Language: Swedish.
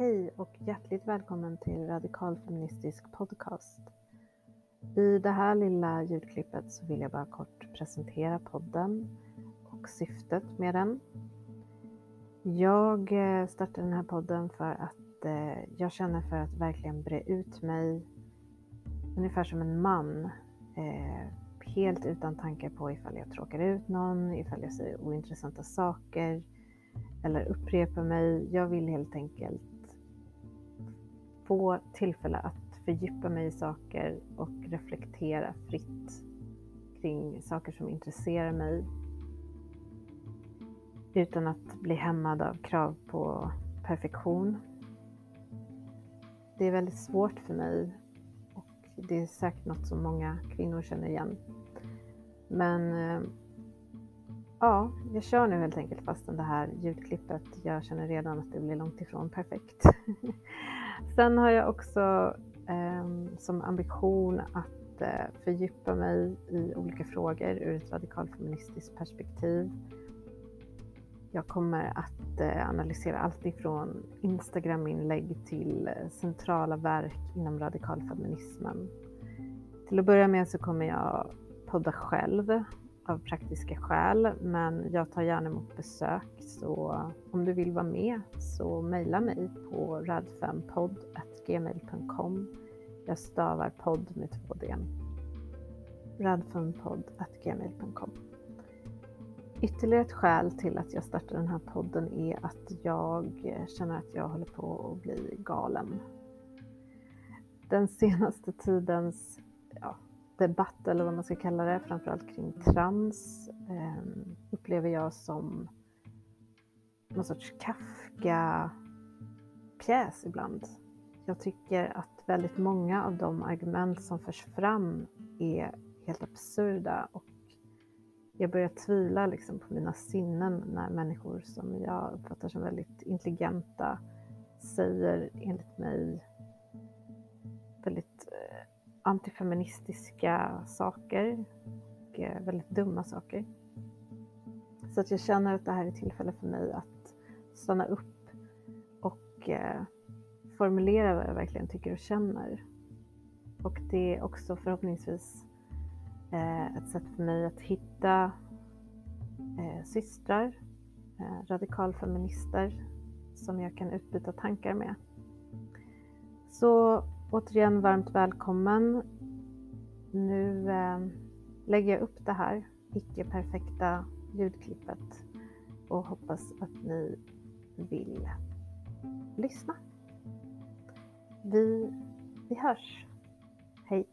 Hej och hjärtligt välkommen till Radikal Feministisk Podcast. I det här lilla ljudklippet så vill jag bara kort presentera podden och syftet med den. Jag eh, startade den här podden för att eh, jag känner för att verkligen bre ut mig ungefär som en man. Eh, helt utan tankar på ifall jag tråkar ut någon, ifall jag säger ointressanta saker eller upprepar mig. Jag vill helt enkelt få tillfälle att fördjupa mig i saker och reflektera fritt kring saker som intresserar mig utan att bli hämmad av krav på perfektion. Det är väldigt svårt för mig och det är säkert något som många kvinnor känner igen. Men eh, ja, jag kör nu helt enkelt fastän det här ljudklippet. Jag känner redan att det blir långt ifrån perfekt. Sen har jag också eh, som ambition att eh, fördjupa mig i olika frågor ur ett radikalfeministiskt perspektiv. Jag kommer att eh, analysera allt ifrån Instagram-inlägg till eh, centrala verk inom radikalfeminismen. Till att börja med så kommer jag podda själv av praktiska skäl, men jag tar gärna emot besök. Så om du vill vara med så mejla mig på radfempodd.gmail.com. Jag stavar podd med två d. radfempodd.gmail.com. Ytterligare ett skäl till att jag startar den här podden är att jag känner att jag håller på att bli galen. Den senaste tidens ja, debatt eller vad man ska kalla det, framförallt kring trans, eh, upplever jag som någon sorts Kafka-pjäs ibland. Jag tycker att väldigt många av de argument som förs fram är helt absurda och jag börjar tvivla liksom på mina sinnen när människor som jag uppfattar som väldigt intelligenta säger enligt mig väldigt antifeministiska saker och eh, väldigt dumma saker. Så att jag känner att det här är tillfälle för mig att stanna upp och eh, formulera vad jag verkligen tycker och känner. Och det är också förhoppningsvis eh, ett sätt för mig att hitta systrar, radikalfeminister som jag kan utbyta tankar med. Så Återigen varmt välkommen. Nu eh, lägger jag upp det här icke-perfekta ljudklippet och hoppas att ni vill lyssna. Vi, vi hörs. Hej!